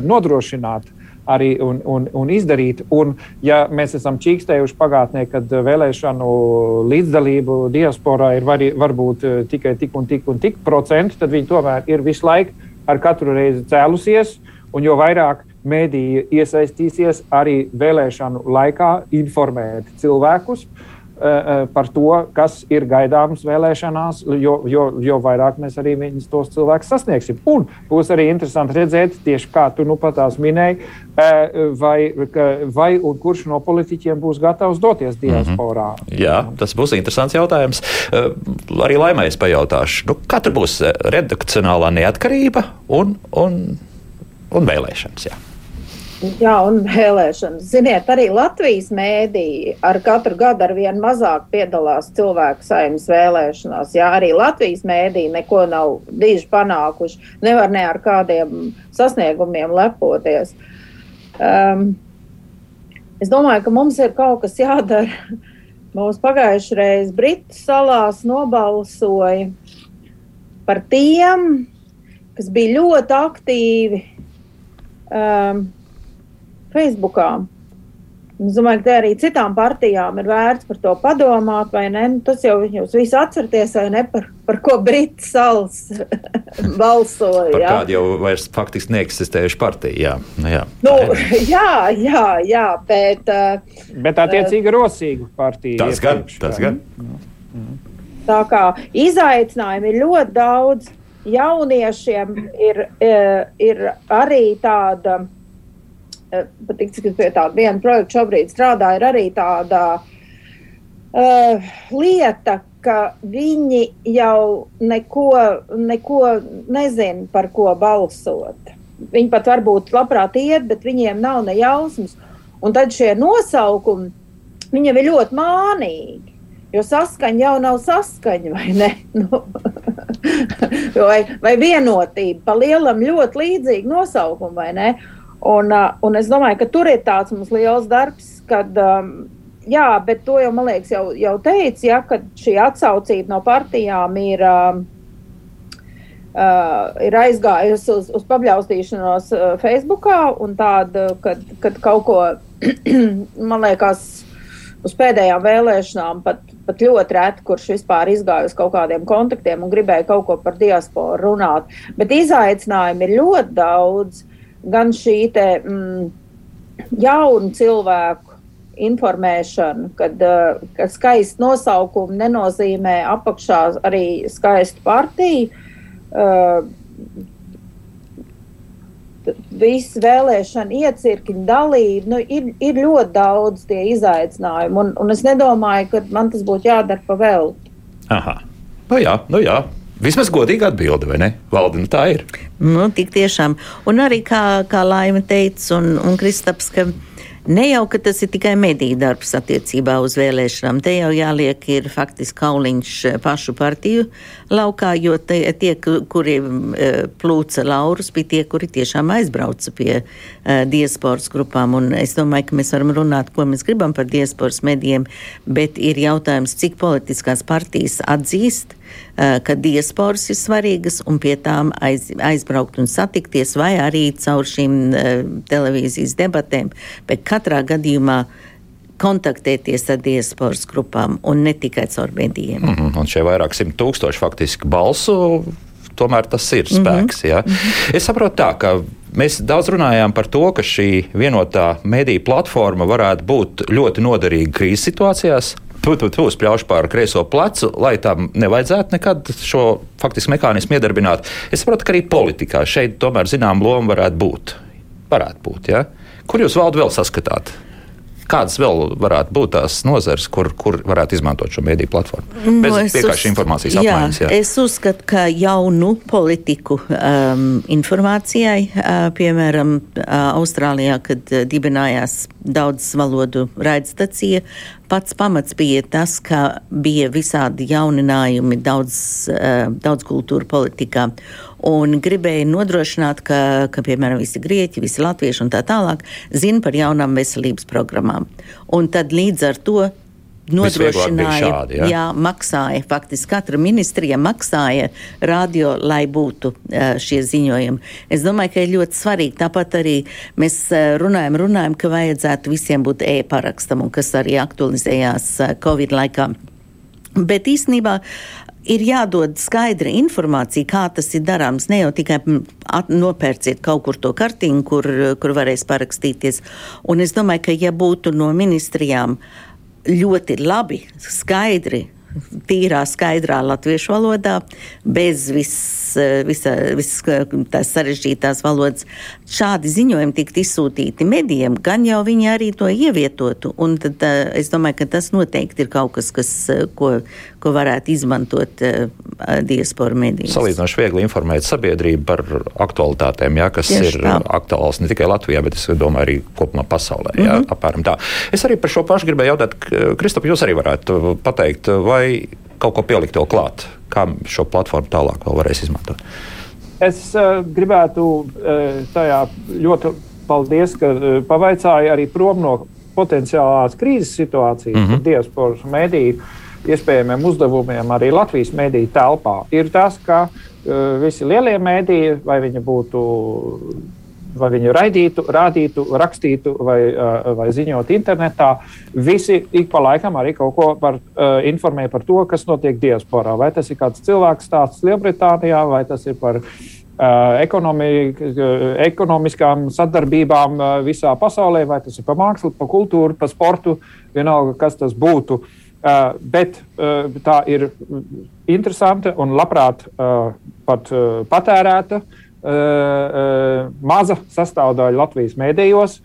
nodrošināt arī un, un, un izdarīt. Un, ja mēs esam čīkstējuši pagātnē, kad vēlēšanu līdzdalību diasporā ir var, varbūt eh, tikai tik un tik un tik procenti, tad viņi tomēr ir visu laiku ar katru reizi cēlusies. Un jo vairāk mēdīja iesaistīsies arī vēlēšanu laikā, informēt cilvēkus, uh, par to, kas ir gaidāms vēlēšanās, jo, jo, jo vairāk mēs arī viņus tos cilvēkus sasniegsim. Un būs arī interesanti redzēt, tieši kā tu nu patās minēji, eh, vai, vai un kurš no politiķiem būs gatavs doties mhm. diasporā. Mm -hmm. Jā, tas būs interesants jautājums. Arī laimēs pajautāšu, nu, kā tur būs redakcionālā neatkarība un, un, un vēlēšanas. Jā. Jā, un vēlēšanas. Ziniet, arī Latvijas mēdīji ar katru gadu ar vien mazāk piedalās cilvēku saimnes vēlēšanās. Jā, arī Latvijas mēdīji neko nav diži panākuši. Nevar ne ar kādiem sasniegumiem lepoties. Um, es domāju, ka mums ir kaut kas jādara. Mums pagājušajā reizē Britu salās nobalsoja par tiem, kas bija ļoti aktīvi. Um, Facebookā. Es domāju, ka arī citām partijām ir vērts par to padomāt, vai ne? Nu, tas jau jūs visi atceraties, vai ne, par, par ko Briti salas (laughs) balsoja. Par kādu jau vairs faktiski neeksistējuši partiju, jā. Nu, jā, nu, (laughs) jā, jā, jā, bet. Uh, bet attiecīgi uh, rosīgu partiju. Tas gan, tas gan. Tā kā izaicinājumi ir ļoti daudz, jauniešiem ir, uh, ir arī tāda Eh, patīk, cik pie tāda viena projekta šobrīd strādā, ir arī tāda uh, lieta, ka viņi jau neko, neko nezina, par ko balsot. Viņi pat varbūt labprāt iet, bet viņiem nav ne jausmas. Un tad šie nosaukumi, viņiem ir ļoti mānīgi. Jo saskaņa jau nav saskaņa, vai ne? (laughs) Nu, (laughs) vai, vai vienotība, pa lielam ļoti līdzīgi nosaukumi, vai ne? Uh, un es domāju, ka tur ir tāds mums liels darbs, kad, um, jā, bet to jau, man liekas, jau, jau teicu, ja, ka šī atsaucība no partijām ir. Um, Uh, ir aizgājusi uz, uz pabļaustīšanos uh, Facebookā, un tāda, kad, kad kaut ko, (clears throat) man liekas, uz pēdējām vēlēšanām pat, pat ļoti reti, kurš vispār izgāja uz kaut kādiem kontaktiem un gribēja kaut ko par diasporu runāt. Bet izaicinājumu ir ļoti daudz. Gan šī te, mm, jaunu cilvēku informēšana, kad, uh, kad skaisti nosaukumi nenozīmē apakšā arī skaistu partiju. Uh, Visi vēlēšana iecirkņi, dalība, nu, ir, ir ļoti daudz tie izaicinājumi. Un, un es nedomāju, ka man tas būtu jādara pa velti. Aha, nu jā, nu jā. Vismaz godīga atbilde, vai ne? Valdi, nu tā ir. Nu, tik tiešām. Un arī kā, kā Laima teica, un, un Kristaps, ka Ne jau tas ir tikai mediju darbs attiecībā uz vēlēšanām. Te jau jāliek ir faktiski kauliņš eh, pašu partiju laukā, jo te, tie, kuri eh, plūca laurus, bija tie, kuri tiešām aizbrauca pie uh, diasporas grupām. Un es domāju, ka mēs varam runāt, ko mēs gribam par diasporas medijiem, bet ir jautājums, cik politiskās partijas atzīst ka diasporas ir svarīgas un pie tām aiz, aizbraukt un satikties, vai arī caur šīm televīzijas debatēm. Bet katrā gadījumā kontaktēties ar diasporas grupām un ne tikai caur medijiem. Mm -hmm. Un šie vairāk simt tūkstoši faktiski balsu. Tomēr tas ir mhm. spēks. Mm -hmm. Ja? -hmm. Es saprotu, tā, ka mēs daudz runājām par to, ka šī vienotā mediju platforma varētu būt ļoti noderīga krīzes situācijās, tu, tu, tu spļaušu pār kreiso plecu, lai tam nevajadzētu nekad šo faktiski mehānismu iedarbināt. Es saprotu, ka arī politikā šeit tomēr zinām loma varētu būt. Varētu būt ja? Kur jūs valdu vēl saskatāt? Kādas vēl varētu būt tās nozares, kur, kur varētu izmantot šo mediju platformu? Nu, Bez vienkārši uz... informācijas jā, apmaiņas. Jā. Es uzskatu, ka jaunu politiku um, informācijai, uh, piemēram, uh, Austrālijā, kad uh, dibinājās daudz valodu raidstacija, pats pamats bija tas, ka bija visādi jauninājumi daudz, uh, daudz kultūra politikā. Un gribēja nodrošināt, ka, ka, piemēram, visi grieķi, visi latvieši un tā tālāk zina par jaunām veselības programmām. Un tad līdz ar to nodrošināja, šādi, ja? jā, maksāja, faktiski katra ministrija maksāja radio, lai būtu šie ziņojumi. Es domāju, ka ir ļoti svarīgi. Tāpat arī mēs runājam, runājam, ka vajadzētu visiem būt e-parakstam, un kas arī aktualizējās Covid laikā. Bet īstenībā ir jādod skaidra informācija, kā tas ir darāms. Ne jau tikai nopērciet kaut kur to kartiņu, kur, kur varēs parakstīties. Un es domāju, ka ja būtu no ministrijām ļoti labi, skaidri tīrā, skaidrā latviešu valodā, bez visas visa, visa tās sarežģītās valodas. Šādi ziņojumi tikt izsūtīti medijiem, gan jau viņi arī to ievietotu. Un tad es domāju, ka tas noteikti ir kaut kas, kas ko, ko varētu izmantot diasporu medijos. Salīdzinoši viegli informēt sabiedrību par aktualitātēm, jā, kas Tieši ir tā. aktuāls ne tikai Latvijā, bet es domāju arī kopumā pasaulē. Jā, mm -hmm. apmēram tā. Es arī par šo pašu gribēju jautāt, Kristop, jūs arī varētu pateikt, vai kaut ko pielikt vēl klāt, kā šo platformu tālāk vēl varēs izmantot. Es uh, gribētu uh, tajā ļoti paldies, ka uh, pavaicāja arī prom no potenciālās krīzes situācijas, mm -hmm. diasporas mediju iespējamiem uzdevumiem arī Latvijas mediju telpā. Ir tas, ka uh, visi lielie mediji, vai viņi būtu vai viņu raidītu, rādītu, rakstītu vai, vai ziņotu internetā. Visi ik pa laikam arī kaut ko par, uh, informē par to, kas notiek diasporā. Vai tas ir kāds cilvēks stāsts Lielbritānijā, vai tas ir par uh, ekonomi, ekonomiskām sadarbībām uh, visā pasaulē, vai tas ir par mākslu, par kultūru, par sportu, vienalga, kas tas būtu. Uh, bet uh, tā ir interesanta un labprāt uh, pat uh, patērēta. Uh, uh, maza sastāvdaļa Latvijas mēdījos,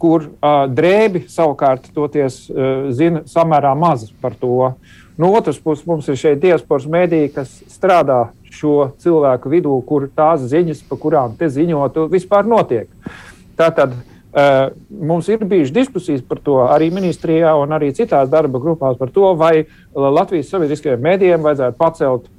kur uh, drēbi savukārt toties uh, zina samērā maz par to. No otras puses, mums ir šeit diasporas mēdīji, kas strādā šo cilvēku vidū, kur tās ziņas, pa kurām te ziņotu, vispār notiek. Tātad uh, mums ir bijušas diskusijas par to arī ministrijā un arī citās darba grupās par to, vai Latvijas sabiedriskajiem mēdījiem vajadzētu pacelt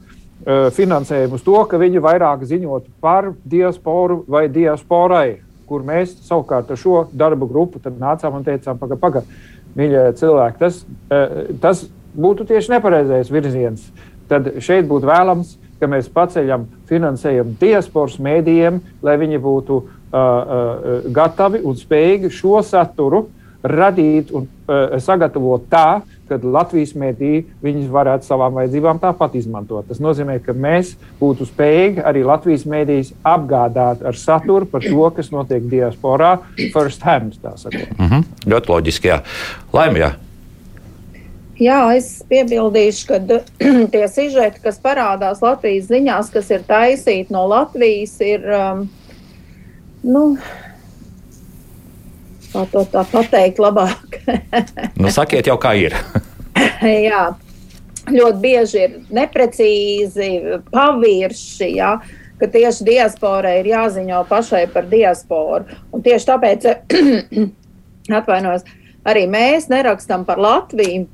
Eh, finansējumu uz to, ka viņi vairāk ziņotu par diasporu vai diasporai, kur mēs savukārt ar šo darbu grupu nācām un teicām, pagaidi, pagaidi, mīļie cilvēki, tas, eh, tas būtu tieši nepareizais virziens. Tad šeit būtu vēlams, ka mēs paceļam finansējumu diasporas mēdījiem, lai viņi būtu uh, gatavi un spējīgi šo saturu radīt un uh, sagatavot tā, ka Latvijas mēdī viņas varētu savām vajadzībām tāpat izmantot. Tas nozīmē, ka mēs būtu spējīgi arī Latvijas mēdīs apgādāt ar saturu par to, kas notiek diasporā, first hand. Mm -hmm. Ļoti loģiski, jā. Laimīgi. Jā, es piebildīšu, ka (clears throat) tie sižeti, kas parādās Latvijas ziņās, kas ir taisīti no Latvijas, ir um, nu, kā to tā pateikt labāk. (laughs) nu, sakiet jau, kā ir. (laughs) jā, ļoti bieži ir neprecīzi, pavirši. Jā. Ka tieši diasporai ir jāziņo pašai par diasporu. Un tieši tāpēc, (clears throat) atvainojos, arī mēs nerakstām par Latviju.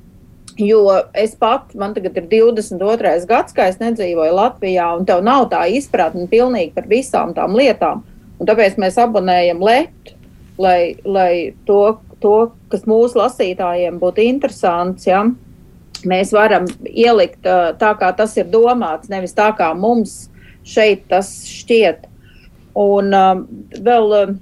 Jo es pat, man tagad ir 22. gads, kā es nedzīvoju Latvijā, un tev nav tā izpratne pilnīgi par visām tām lietām. Un tāpēc mēs abonējam Latviju lai, lai to, to, kas mūsu lasītājiem būtu interesants, ja, mēs varam ielikt tā, kā tas ir domāts, nevis tā, kā mums šeit tas šķiet. Un um, vēl um,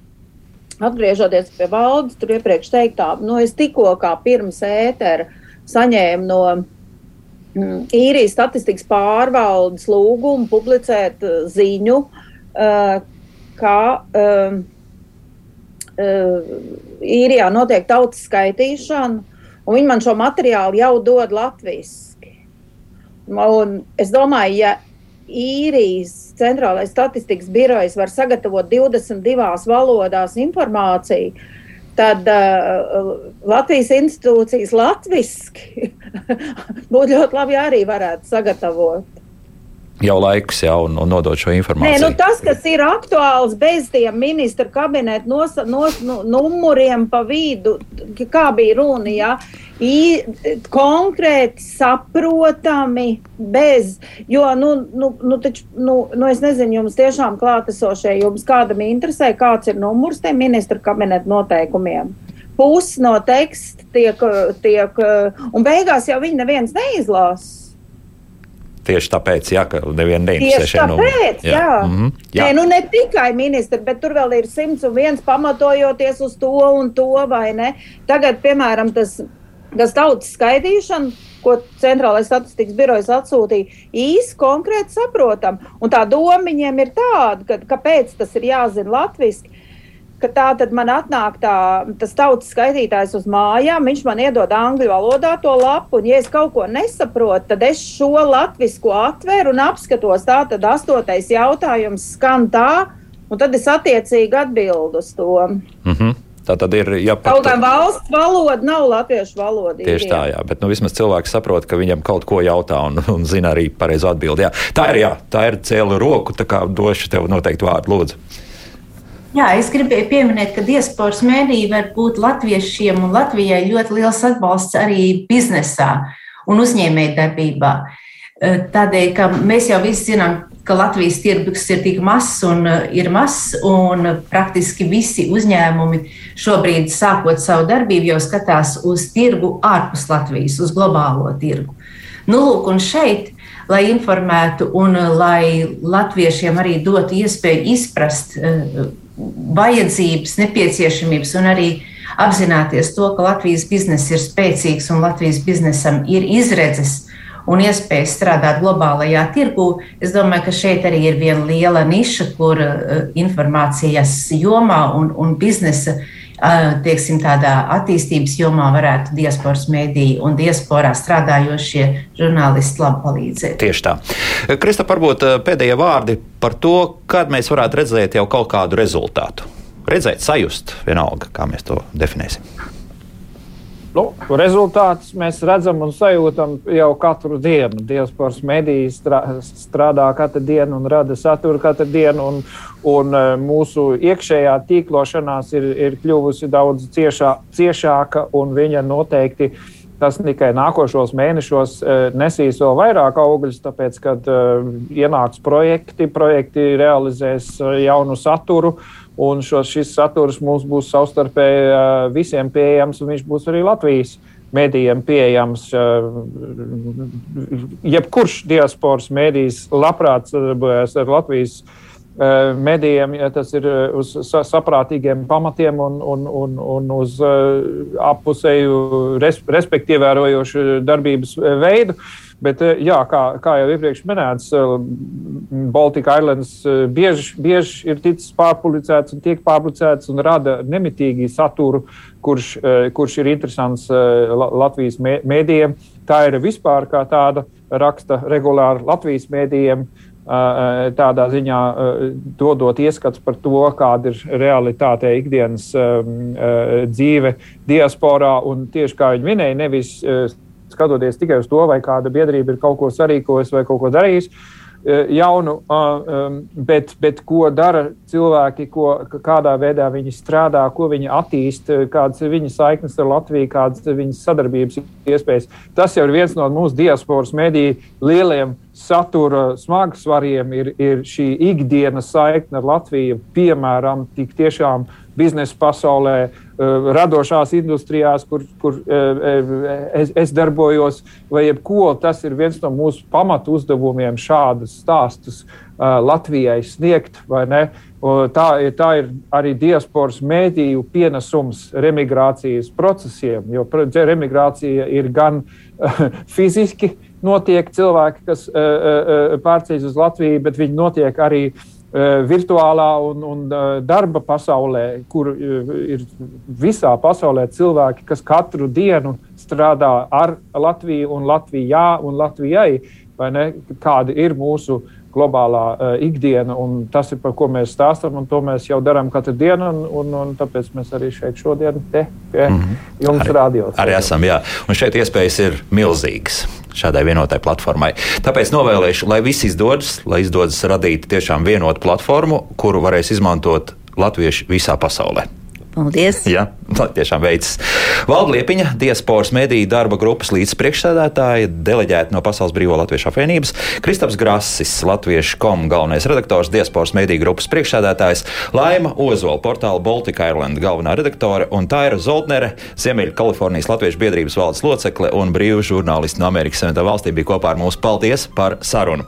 atgriežoties pie valdes, tur iepriekš teiktā, nu, es tikko kā pirms ētera saņēmu no mm, īrijas statistikas pārvaldes lūgumu publicēt ziņu, uh, ka uh, īrijā notiek tautas skaitīšana, un viņi man šo materiālu jau dod latviešu. Es domāju, ja īrijas centrālais statistikas birojs var sagatavot 22 valodās informāciju, tad uh, Latvijas institūcijas latviešu (laughs) būtu ļoti labi arī varētu sagatavot jau laiks jau un, un nodot šo informāciju. Nē, nu tas, kas ir aktuāls bez tiem ministra kabineta nos, nos, nu, numuriem pa vidu, kā bija runa, ja, I, konkrēti saprotami, bez, jo, nu, nu, nu, taču, nu, nu es nezinu, jums tiešām klātesošie, jums kādam interesē, kāds ir numurs tiem ministra kabineta noteikumiem. Pusi no teksta tiek, tiek, un beigās jau viņi neviens neizlasa. Tieši tāpēc, jā, ka neviena neinteresē šeit no mums. Jā, jā. Mm -hmm, jā. Nē, nu ne tikai ministri, bet tur vēl ir simts un viens pamatojoties uz to un to, vai ne? Tagad, piemēram, tas, tas tautas skaitīšana, ko Centrālais statistikas birojas atsūtīja, īsi konkrēti saprotam. Un tā doma viņiem ir tāda, ka kāpēc tas ir jāzina latviski ka tā tad man atnāk tā, tas tautas skaitītājs uz mājām, viņš man iedod angļu valodā to lapu, un, ja es kaut ko nesaprotu, tad es šo latviešu atveru un apskatos. Tā tad astotais jautājums skan tā, un tad es attiecīgi atbildu uz to. Mm -hmm. Tā tad ir jāpārāk. Kaut kā valsts valoda nav latviešu valoda. Tieši tā, jā. Bet nu, vismaz cilvēks saprot, ka viņam kaut ko jautā un, un zina arī pareizo atbildi. Jā. Tā ir, jā, tā ir cēlus roku, tā kā došu tev noteikti vārdu, lūdzu. Jā, es gribēju pieminēt, ka diasporas mēdīja var būt latviešiem un Latvijai ļoti liels atbalsts arī biznesā un uzņēmējdarbībā. Eh, tādēļ, ka mēs jau visi zinām, ka Latvijas tirgus ir tik mazs un eh, ir mazs, un praktiski visi uzņēmumi šobrīd, sākot savu darbību, jau skatās uz tirgu ārpus Latvijas, uz globālo tirgu. Nu, lūk, un šeit lai informētu un eh, lai latviešiem arī dotu iespēju izprast vajadzības, nepieciešamības un arī apzināties to, ka Latvijas bizness ir spēcīgs un Latvijas biznesam ir izredzes un iespējas strādāt globālajā tirgū, es domāju, ka šeit arī ir viena liela niša, kur uh, informācijas jomā un, un biznesa uh, teiksim, tādā attīstības jomā varētu diasporas mēdīji un diasporā strādājošie žurnālisti labi palīdzēt. Tieši tā. Krista, varbūt pēdējie vārdi par to, kad mēs varētu redzēt jau kaut kādu rezultātu. Redzēt, sajust, vienalga, kā mēs to definēsim. Nu, rezultātus mēs redzam un sajūtam jau katru dienu. Diasporas mediji strādā katru dienu un rada saturu katru dienu. Un, un e, mūsu iekšējā tīklošanās ir, ir kļuvusi daudz ciešā, ciešāka, un viņa noteikti tas tikai nākošos mēnešos e, nesīs vēl vairāk augļus, tāpēc, kad uh, ienāks projekti, projekti realizēs jaunu saturu. Uh, Un šo, šis saturs mums būs savstarpēji visiem pieejams, un viņš būs arī Latvijas medijiem pieejams. Jebkurš diasporas medijs labprāt sadarbojas ar Latvijas medijiem, ja tas ir uz saprātīgiem pamatiem un, un, un, un uz appusēju, respektīvi ievērojošu darbības veidu. Bet, jā, kā, kā jau iepriekš minēts, Baltika Islands bieži, bieži ir ticis pārpublicēts un tiek pārpublicēts un rada nemitīgi saturu, kurš, kurš ir interesants Latvijas mēdījiem. Tā ir vispār kā tāda raksta regulāri Latvijas mēdījiem. Tādā ziņā dodot ieskats par to, kāda ir realitāte ikdienas dzīve diasporā. Tieši kā viņi minēja, nevis skatoties tikai uz to, vai kāda biedrība ir kaut ko sarīkojusi vai kaut ko darījusi e, jaunu, bet, bet ko dara cilvēki, ko, kādā veidā viņi strādā, ko viņi attīst, kādas ir viņu saiknes ar Latviju, kādas ir viņas sadarbības iespējas. Tas jau ir viens no mūsu diasporas mediju lieliem satura smagsvariem, ir, ir šī ikdienas saikne ar Latviju, piemēram, tik tiešām biznesa pasaulē, eh, radošās industrijās, kur, kur eh, eh, es, es darbojos, vai jebko. Tas ir viens no mūsu pamatu uzdevumiem šādus stāstus Latvijai sniegt. Tā, tā ir arī diasporas mēdīju pienesums remigrācijas procesiem, jo remigrācija ir gan (laughs) fiziski notiek cilvēki, kas pārceļas uz Latviju, bet viņi notiek arī uh, Eh, virtuālā un, un eh, darba pasaulē, kur eh, ir visā pasaulē cilvēki, kas katru dienu strādā ar Latviju un Latvijā un Latvijai, kāda ir mūsu globālā uh, ikdiena, un tas ir par ko mēs stāstām, un to mēs jau darām katru dienu, un, un, un tāpēc mēs arī šeit šodien te pie mm -hmm. jums arī, rādījām. Arī esam, jā, un šeit iespējas ir milzīgas šādai vienotai platformai. Tāpēc novēlēšu, lai viss izdodas, lai izdodas radīt tiešām vienotu platformu, kuru varēs izmantot latvieši visā pasaulē. Paldies! Jā, tiešām veicas. Valda Liepiņa, diasporas mediju darba grupas līdzpriekšsēdētāja, deleģēta no Pasaules Brīvo Latviešu apvienības, Kristaps Grasis, Latviešu kom galvenais redaktors, diasporas mediju grupas priekšsēdētājs, Laima Ozola, portāla Baltika Ireland galvenā redaktore un Taira Zoltnere, Ziemeļa Kalifornijas Latviešu biedrības valdes locekle un brīvu žurnālisti no Amerikas Savienotā valstī bija kopā ar mums. Paldies par sarunu!